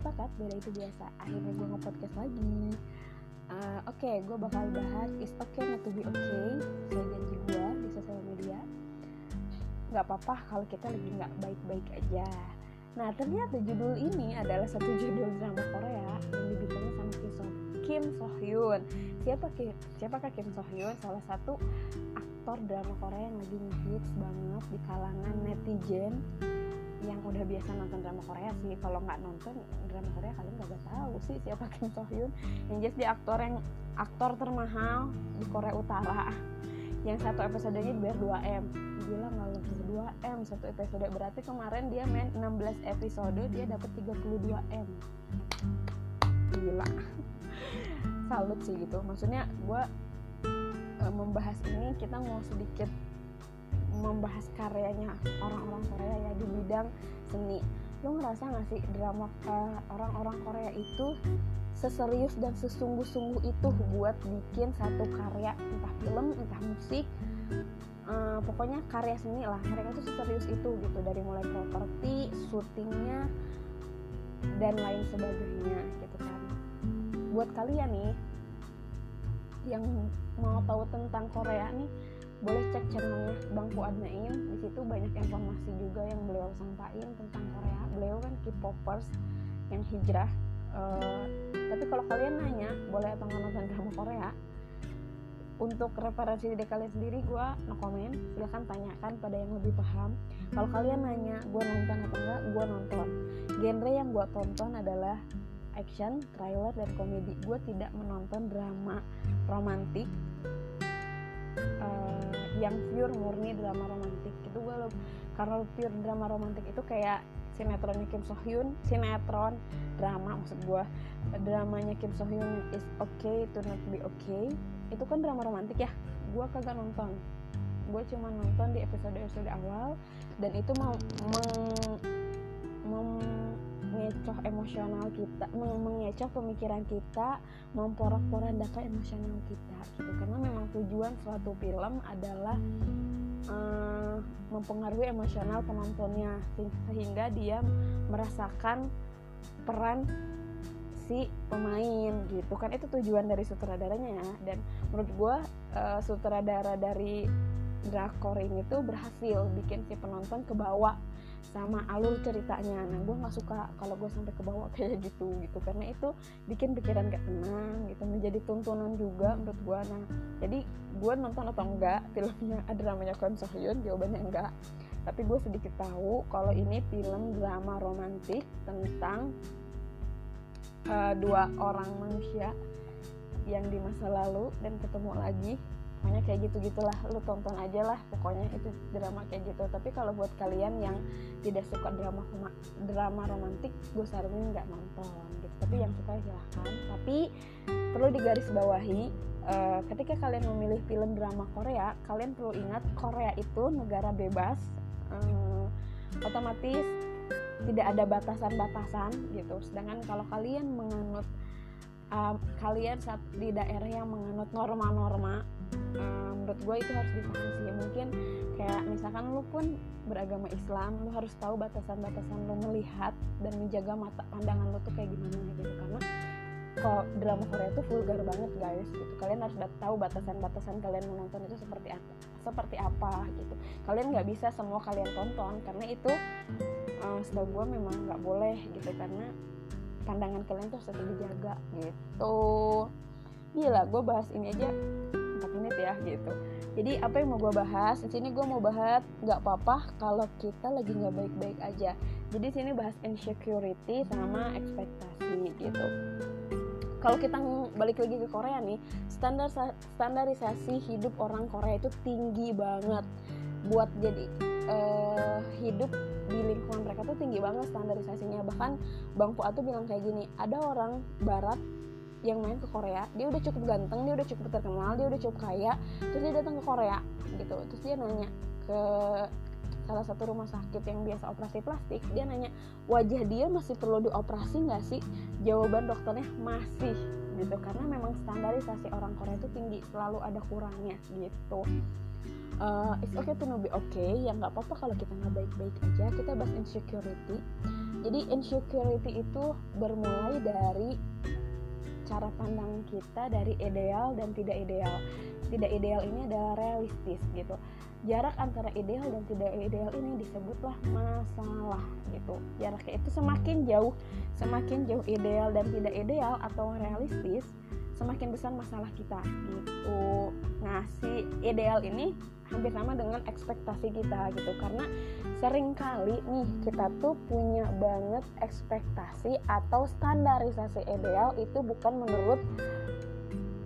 sepakat beda itu biasa. Akhirnya gue nge-podcast lagi. Uh, oke okay, gue bakal bahas is okay not to be okay? Saya janji gue di sosial media. Nggak apa-apa kalau kita lagi nggak baik-baik aja. Nah ternyata judul ini adalah satu judul drama Korea yang dibintangi sama Kim So, Kim So Hyun siapa siapakah Kim So Hyun salah satu aktor drama Korea yang lagi ngehits banget di kalangan netizen yang udah biasa nonton drama Korea sih. Kalau nggak nonton drama Korea kalian nggak tahu sih siapa Kim So Hyun. Yang jelas dia aktor yang aktor termahal di Korea Utara. Yang satu episodenya dibayar 2 m. Gila nggak lebih 2 m. Satu episode. Berarti kemarin dia main 16 episode dia dapat 32 m. Gila. Salut sih gitu. Maksudnya gue e, membahas ini kita mau sedikit membahas karyanya orang-orang Korea ya di bidang seni. Lo ngerasa gak sih drama uh, orang-orang Korea itu seserius dan sesungguh-sungguh itu buat bikin satu karya entah film entah musik uh, pokoknya karya seni lah. Mereka tuh seserius itu gitu dari mulai properti syutingnya dan lain sebagainya gitu kan. Buat kalian nih yang mau tahu tentang Korea nih boleh cek channelnya Bang Fuad Naim. Di situ banyak informasi juga yang beliau sampaikan tentang Korea. Beliau kan K-popers yang hijrah. Uh, tapi kalau kalian nanya boleh atau nggak nonton drama Korea? Untuk referensi diri kalian sendiri gue no comment silahkan tanyakan pada yang lebih paham. Kalau kalian nanya gue nonton atau enggak gue nonton. Genre yang gue tonton adalah action, trailer, dan komedi. Gue tidak menonton drama romantik. Uh, yang pure murni drama romantik itu gue karena pure drama romantik itu kayak sinetronnya Kim So Hyun sinetron drama maksud gue dramanya Kim So Hyun is okay to not be okay itu kan drama romantik ya. Gue kagak nonton. Gue cuma nonton di episode episode awal dan itu mau mengecoh emosional kita mengecoh pemikiran kita memporak-porandakan emosional kita gitu. Karena memang tujuan suatu film adalah uh, mempengaruhi emosional penontonnya sehingga dia merasakan peran si pemain gitu. Kan itu tujuan dari sutradaranya. Ya dan menurut gue uh, sutradara dari drakor ini tuh berhasil bikin si penonton ke bawah sama alur ceritanya. Nah gue nggak suka kalau gue sampai ke bawah kayak gitu gitu. Karena itu bikin pikiran gak tenang gitu. Menjadi tuntunan juga menurut gue nah jadi gue nonton atau enggak filmnya? Ada namanya Kwon So Hyun jawabannya enggak tapi gue sedikit tahu kalau ini film drama romantis tentang uh, dua orang manusia yang di masa lalu dan ketemu lagi pokoknya kayak gitu gitulah lu tonton aja lah pokoknya itu drama kayak gitu. Tapi kalau buat kalian yang tidak suka drama drama romantik gue saranin nggak nonton gitu. Tapi yang suka silahkan. Tapi perlu digarisbawahi uh, ketika kalian memilih film drama Korea kalian perlu ingat Korea itu negara bebas uh, otomatis tidak ada batasan-batasan gitu. Sedangkan kalau kalian menganut uh, kalian saat di daerah yang menganut norma-norma uh, menurut gue itu harus dipahami sih. Mungkin kayak misalkan lu pun beragama Islam lu harus tahu batasan-batasan lu melihat dan menjaga mata pandangan lu tuh kayak gimana gitu. Karena kalau drama Korea itu vulgar banget guys gitu. Kalian harus tahu batasan-batasan kalian menonton itu seperti apa seperti apa gitu. Kalian nggak bisa semua kalian tonton karena itu uh, setahu gue memang nggak boleh gitu. Karena pandangan kalian tuh harus dijaga gitu. Gila gue bahas ini aja 4 menit ya gitu. Jadi apa yang mau gue bahas? Di sini gue mau bahas nggak apa-apa kalau kita lagi nggak baik-baik aja. Jadi sini bahas insecurity sama ekspektasi gitu. Kalau kita balik lagi ke Korea nih standar standarisasi hidup orang Korea itu tinggi banget. Buat jadi uh, hidup di lingkungan mereka tuh tinggi banget standarisasinya. Bahkan Bang Fuad tuh bilang kayak gini ada orang Barat yang main ke Korea dia udah cukup ganteng dia udah cukup terkenal dia udah cukup kaya terus dia datang ke Korea gitu. Terus dia nanya ke salah satu rumah sakit yang biasa operasi plastik dia nanya wajah dia masih perlu dioperasi nggak sih? Jawaban dokternya masih gitu. Karena memang standarisasi orang Korea itu tinggi selalu ada kurangnya gitu uh, it's okay to be okay. Ya nggak apa-apa kalau kita nggak baik-baik aja. Kita bahas insecurity. Jadi insecurity itu bermulai dari cara pandang kita dari ideal dan tidak ideal. Tidak ideal ini adalah realistis gitu. Jarak antara ideal dan tidak ideal ini disebutlah masalah gitu. Jaraknya itu semakin jauh semakin jauh ideal dan tidak ideal atau realistis semakin besar masalah kita gitu. Nah si ideal ini hampir sama dengan ekspektasi kita gitu. Karena sering kali nih kita tuh punya banget ekspektasi atau standarisasi ideal itu bukan menurut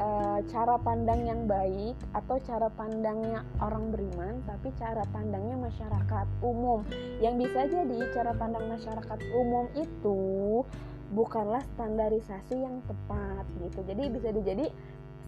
uh, cara pandang yang baik atau cara pandangnya orang beriman tapi cara pandangnya masyarakat umum. Yang bisa jadi cara pandang masyarakat umum itu bukanlah standarisasi yang tepat gitu. Jadi bisa dijadi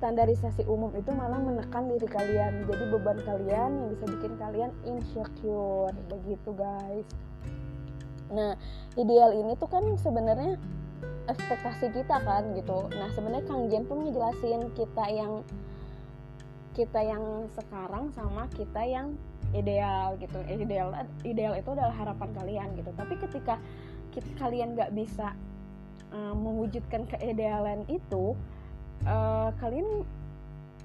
standarisasi umum itu malah menekan diri kalian. Jadi beban kalian yang bisa bikin kalian insecure begitu guys. Nah ideal ini tuh kan sebenarnya ekspektasi kita kan gitu. Nah sebenarnya Kang Jen pun ngejelasin kita yang kita yang sekarang sama kita yang ideal gitu. Ideal ideal itu adalah harapan kalian gitu. Tapi ketika kita, kalian nggak bisa uh, mewujudkan keidealan itu uh, kalian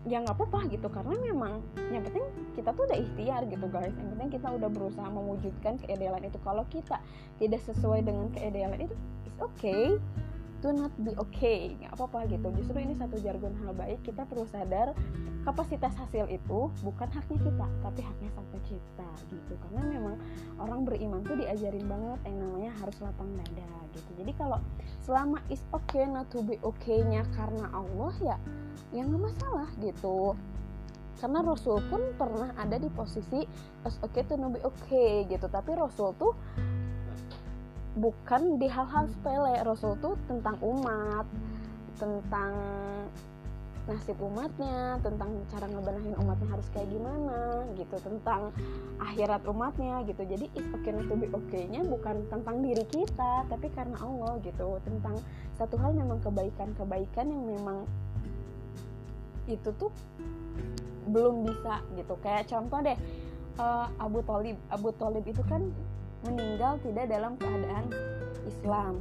ya nggak apa-apa gitu. Karena memang yang penting kita tuh udah ikhtiar gitu guys. Yang penting kita udah berusaha mewujudkan keidealan itu. Kalau kita tidak sesuai dengan keidealan itu it's okay. Do not be okay. Nggak apa-apa gitu. Justru ini satu jargon hal baik. Kita perlu sadar kapasitas hasil itu bukan haknya kita tapi haknya sang pencipta gitu. Karena orang beriman tuh diajarin banget yang namanya harus lapang dada gitu. Jadi kalau selama is okay not to be okay nya karena Allah ya ya nggak masalah gitu. Karena Rasul pun pernah ada di posisi as okay to not be okay gitu. Tapi Rasul tuh bukan di hal-hal sepele. Rasul tuh tentang umat tentang nasib umatnya tentang cara ngebenahin umatnya harus kayak gimana gitu tentang akhirat umatnya gitu. Jadi is okay not to be okay nya bukan tentang diri kita tapi karena Allah gitu. Tentang satu hal memang kebaikan-kebaikan yang memang itu tuh belum bisa gitu. Kayak contoh deh uh, Abu Talib. Abu Talib itu kan meninggal tidak dalam keadaan Islam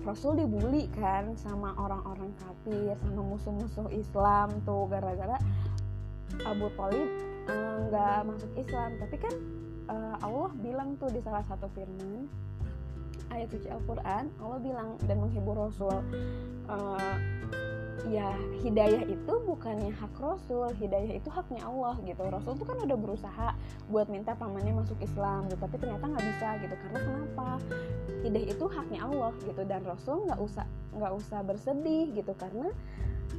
Rasul dibully kan sama orang-orang kafir sama musuh-musuh Islam tuh gara-gara Abu Talib eh, nggak uh, masuk Islam. Tapi kan uh, Allah bilang tuh di salah satu firman ayat suci Al-Quran Allah bilang dan menghibur Rasul uh, ya hidayah itu bukannya hak Rasul hidayah itu haknya Allah gitu. Rasul tuh kan udah berusaha buat minta pamannya masuk Islam gitu tapi ternyata nggak bisa gitu. Karena kenapa? Hidayah itu haknya Allah gitu dan Rasul nggak usah nggak usah bersedih gitu. Karena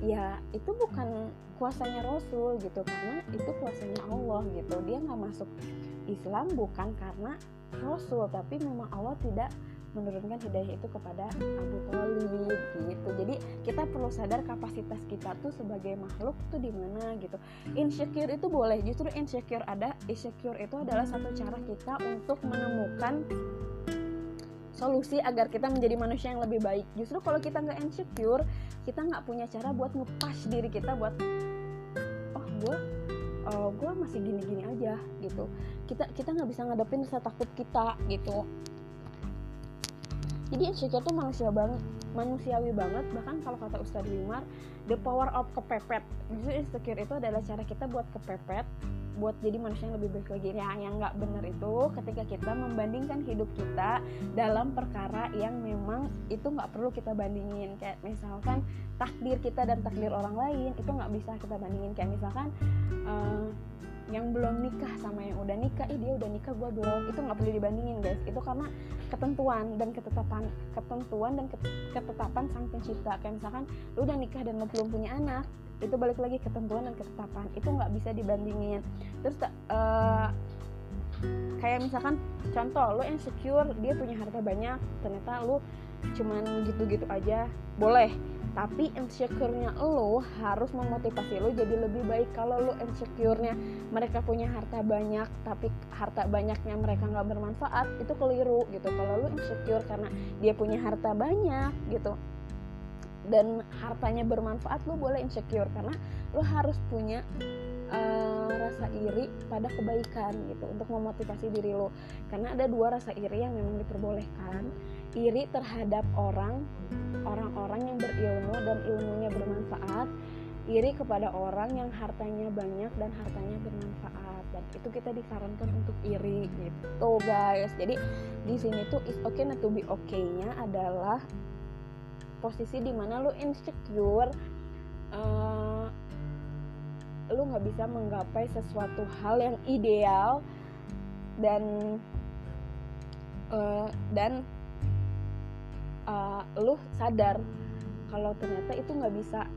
ya itu bukan kuasanya Rasul gitu karena itu kuasanya Allah gitu. Dia nggak masuk Islam bukan karena Rasul tapi memang Allah tidak menurunkan hidayah itu kepada Abu jadi kita perlu sadar kapasitas kita tuh sebagai makhluk tuh di mana gitu. Insecure itu boleh justru insecure ada insecure itu adalah satu cara kita untuk menemukan solusi agar kita menjadi manusia yang lebih baik. Justru kalau kita nggak insecure kita nggak punya cara buat ngepas diri kita buat oh gue uh, gue masih gini-gini aja gitu. Kita kita nggak bisa ngadepin rasa takut kita gitu. Jadi insecure tuh manusia banget manusiawi banget bahkan kalau kata Ustadz Wimar the power of kepepet. Justru insecure itu adalah cara kita buat kepepet buat jadi manusia yang lebih baik lagi. Ya yang nggak benar itu ketika kita membandingkan hidup kita dalam perkara yang memang itu nggak perlu kita bandingin. Kayak misalkan takdir kita dan takdir orang lain itu nggak bisa kita bandingin. Kayak misalkan uh, yang belum nikah sama yang udah nikah ih dia udah nikah gue belum. Itu nggak perlu dibandingin guys. Itu karena ketentuan dan ketetapan ketentuan dan ketetapan sang pencipta. Kayak misalkan lu udah nikah dan lu belum punya anak itu balik lagi ketentuan dan ketetapan. Itu nggak bisa dibandingin. Terus uh, kayak misalkan contoh lu insecure dia punya harta banyak ternyata lu cuman gitu-gitu aja. Boleh tapi insecure-nya lo harus memotivasi lo jadi lebih baik kalau lo insecure-nya mereka punya harta banyak tapi harta banyaknya mereka nggak bermanfaat itu keliru gitu. Kalau lo insecure karena dia punya harta banyak gitu dan hartanya bermanfaat lo boleh insecure karena lo harus punya uh, rasa iri pada kebaikan gitu untuk memotivasi diri lo. Karena ada dua rasa iri yang memang diperbolehkan iri terhadap orang orang-orang yang berilmu dan ilmunya bermanfaat iri kepada orang yang hartanya banyak dan hartanya bermanfaat. Dan itu kita disarankan untuk iri gitu guys. Jadi di sini tuh is okay not to be okay nya adalah posisi di mana lu insecure uh, lu nggak bisa menggapai sesuatu hal yang ideal dan uh, dan uh, lu sadar kalau ternyata itu nggak bisa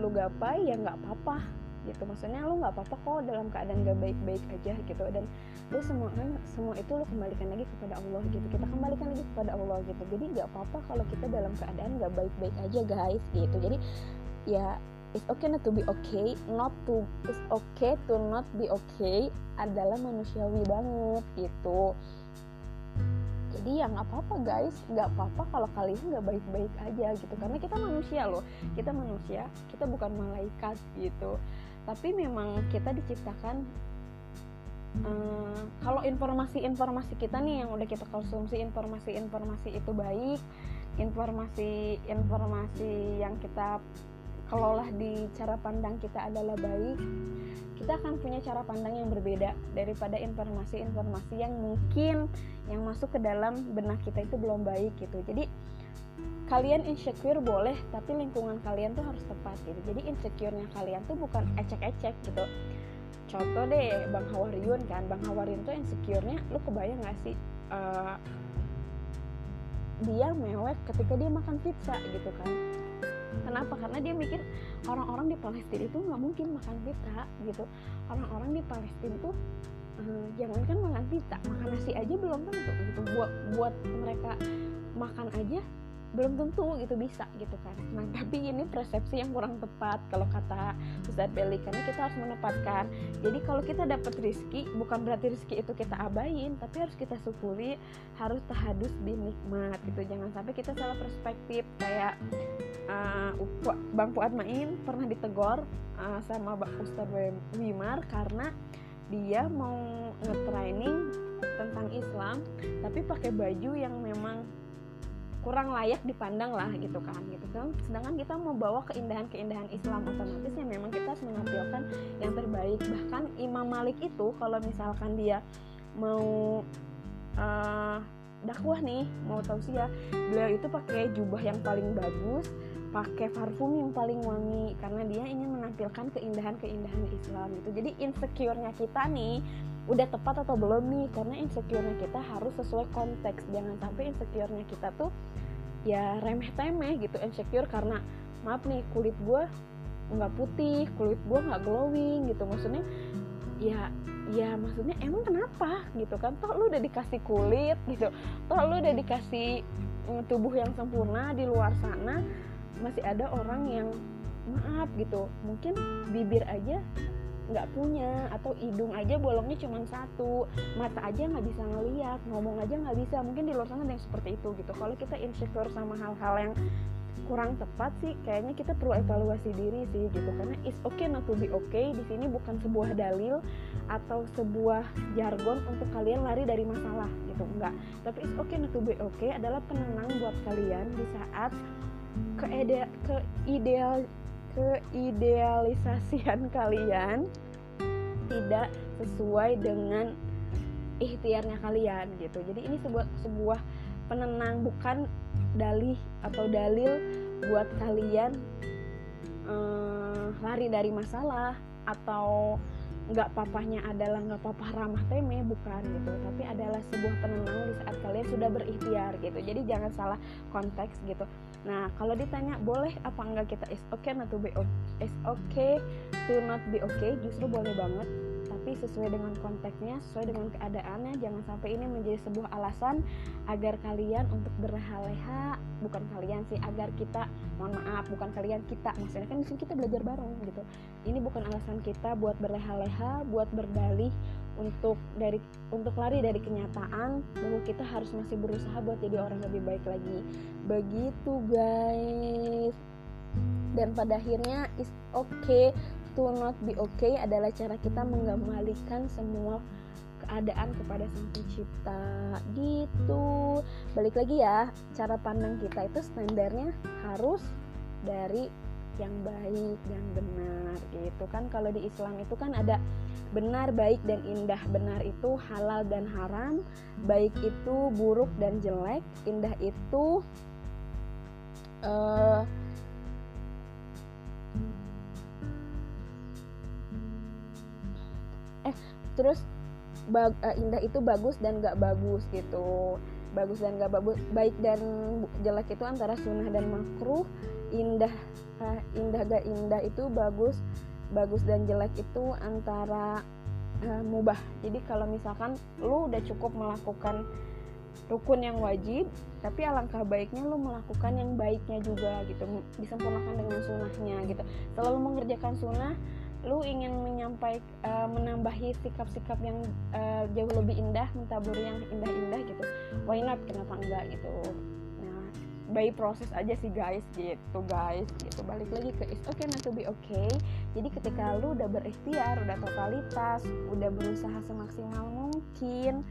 lu gapai ya nggak apa-apa gitu. Maksudnya lu nggak apa-apa kok dalam keadaan gak baik-baik aja gitu. Dan lu semua semua itu lu kembalikan lagi kepada Allah gitu. Kita kembalikan lagi kepada Allah gitu. Jadi nggak apa-apa kalau kita dalam keadaan gak baik-baik aja guys gitu. Jadi ya it's okay not to be okay. Not to it's okay to not be okay adalah manusiawi banget gitu jadi ya nggak apa-apa guys. Nggak apa-apa kalau kalian nggak baik-baik aja gitu. Karena kita manusia loh. Kita manusia kita bukan malaikat gitu. Tapi memang kita diciptakan um, kalau informasi-informasi kita nih yang udah kita konsumsi informasi-informasi itu baik informasi-informasi yang kita kelola di cara pandang kita adalah baik kita akan punya cara pandang yang berbeda daripada informasi-informasi yang mungkin yang masuk ke dalam benak kita itu belum baik gitu. Jadi kalian insecure boleh tapi lingkungan kalian tuh harus tepat gitu. Jadi insecure-nya kalian tuh bukan ecek-ecek gitu. Contoh deh Bang Hawariun kan. Bang Hawariun tuh insecure-nya lu kebayang gak sih uh, dia mewek ketika dia makan pizza gitu kan Kenapa? Karena dia mikir orang-orang di Palestina itu nggak mungkin makan pizza gitu. Orang-orang di Palestina tuh uh, jangankan makan pizza, makan nasi aja belum tentu gitu. Buat buat mereka makan aja belum tentu gitu bisa gitu kan nah tapi ini persepsi yang kurang tepat kalau kata Ustaz Beli karena kita harus menempatkan jadi kalau kita dapat rizki bukan berarti rizki itu kita abain tapi harus kita syukuri harus tahadus binikmat gitu jangan sampai kita salah perspektif kayak uh, Bang Fuad Main pernah ditegor uh, sama Bang Ustaz Wimar karena dia mau nge-training tentang Islam tapi pakai baju yang memang kurang layak dipandang lah gitu kan gitu. Kan sedangkan kita mau bawa keindahan-keindahan Islam otomatis ya memang kita harus menampilkan yang terbaik. Bahkan Imam Malik itu kalau misalkan dia mau uh, dakwah nih mau ya beliau itu pakai jubah yang paling bagus pakai parfum yang paling wangi karena dia ingin menampilkan keindahan-keindahan Islam gitu. Jadi insecure-nya kita nih udah tepat atau belum nih karena insecure-nya kita harus sesuai konteks. Jangan sampai insecure-nya kita tuh ya remeh temeh gitu insecure karena maaf nih kulit gue nggak putih kulit gue nggak glowing gitu. Maksudnya ya ya maksudnya emang kenapa gitu kan? Toh lu udah dikasih kulit gitu toh lu udah dikasih mm, tubuh yang sempurna di luar sana masih ada orang yang maaf gitu. Mungkin bibir aja nggak punya atau hidung aja bolongnya cuma satu mata aja nggak bisa ngeliat ngomong aja nggak bisa. Mungkin di luar sana ada yang seperti itu gitu. Kalau kita insecure sama hal-hal yang kurang tepat sih kayaknya kita perlu evaluasi diri sih gitu. Karena it's okay not to be okay. Di sini bukan sebuah dalil atau sebuah jargon untuk kalian lari dari masalah gitu. Enggak tapi it's okay not to be okay adalah penenang buat kalian di saat ke ke ideal keidealisasian kalian tidak sesuai dengan ikhtiarnya kalian gitu. Jadi ini sebuah sebuah penenang bukan dalih atau dalil buat kalian uh, lari dari masalah atau nggak papahnya adalah nggak papah ramah temeh bukan gitu. Tapi adalah sebuah penenang di saat kalian sudah berikhtiar gitu. Jadi jangan salah konteks gitu. Nah kalau ditanya boleh apa enggak kita? Is okay not to be is okay to not be okay. Justru boleh banget tapi sesuai dengan konteksnya, sesuai dengan keadaannya. Jangan sampai ini menjadi sebuah alasan agar kalian untuk berleha-leha, bukan kalian sih, agar kita, mohon maaf, bukan kalian kita. Maksudnya kan di kita belajar bareng gitu. Ini bukan alasan kita buat berleha-leha, buat berdalih untuk dari untuk lari dari kenyataan bahwa kita harus masih berusaha buat jadi orang lebih baik lagi. Begitu guys. Dan pada akhirnya is okay to not be okay adalah cara kita mengembalikan semua keadaan kepada sang pencipta. Gitu. Balik lagi ya cara pandang kita itu standarnya harus dari yang baik yang benar gitu kan. Kalau di Islam itu kan ada benar baik dan indah. Benar itu halal dan haram baik itu buruk dan jelek indah itu uh, terus bag, uh, indah itu bagus dan gak bagus gitu. Bagus dan gak bagus baik dan jelek itu antara sunnah dan makruh. Indah uh, indah gak indah itu bagus bagus dan jelek itu antara uh, mubah. Jadi kalau misalkan lu udah cukup melakukan rukun yang wajib tapi alangkah baiknya lu melakukan yang baiknya juga gitu disempurnakan dengan sunnahnya gitu. Selalu mengerjakan sunnah lu ingin menyampaikan uh, menambahi sikap-sikap yang uh, jauh lebih indah mentaburi yang indah-indah gitu. Why not? Kenapa enggak gitu? Nah by proses aja sih guys. Gitu guys. Gitu. Balik lagi ke is okay not to be okay. Jadi ketika lu udah berikhtiar udah totalitas udah berusaha semaksimal mungkin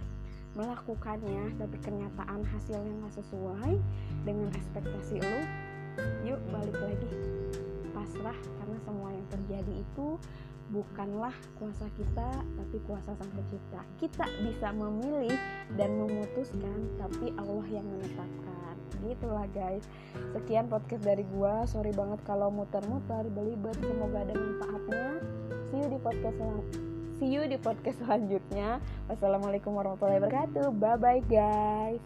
melakukannya tapi kenyataan hasilnya nggak sesuai dengan ekspektasi lu yuk balik lagi pasrah karena semua yang terjadi itu bukanlah kuasa kita tapi kuasa sang pencipta. Kita bisa memilih dan memutuskan tapi Allah yang menetapkan. Gitulah guys. Sekian podcast dari gua. Sorry banget kalau muter-muter belibet. Semoga ada manfaatnya. See you di podcast see you di podcast selanjutnya. Wassalamualaikum warahmatullahi wabarakatuh. Bye bye guys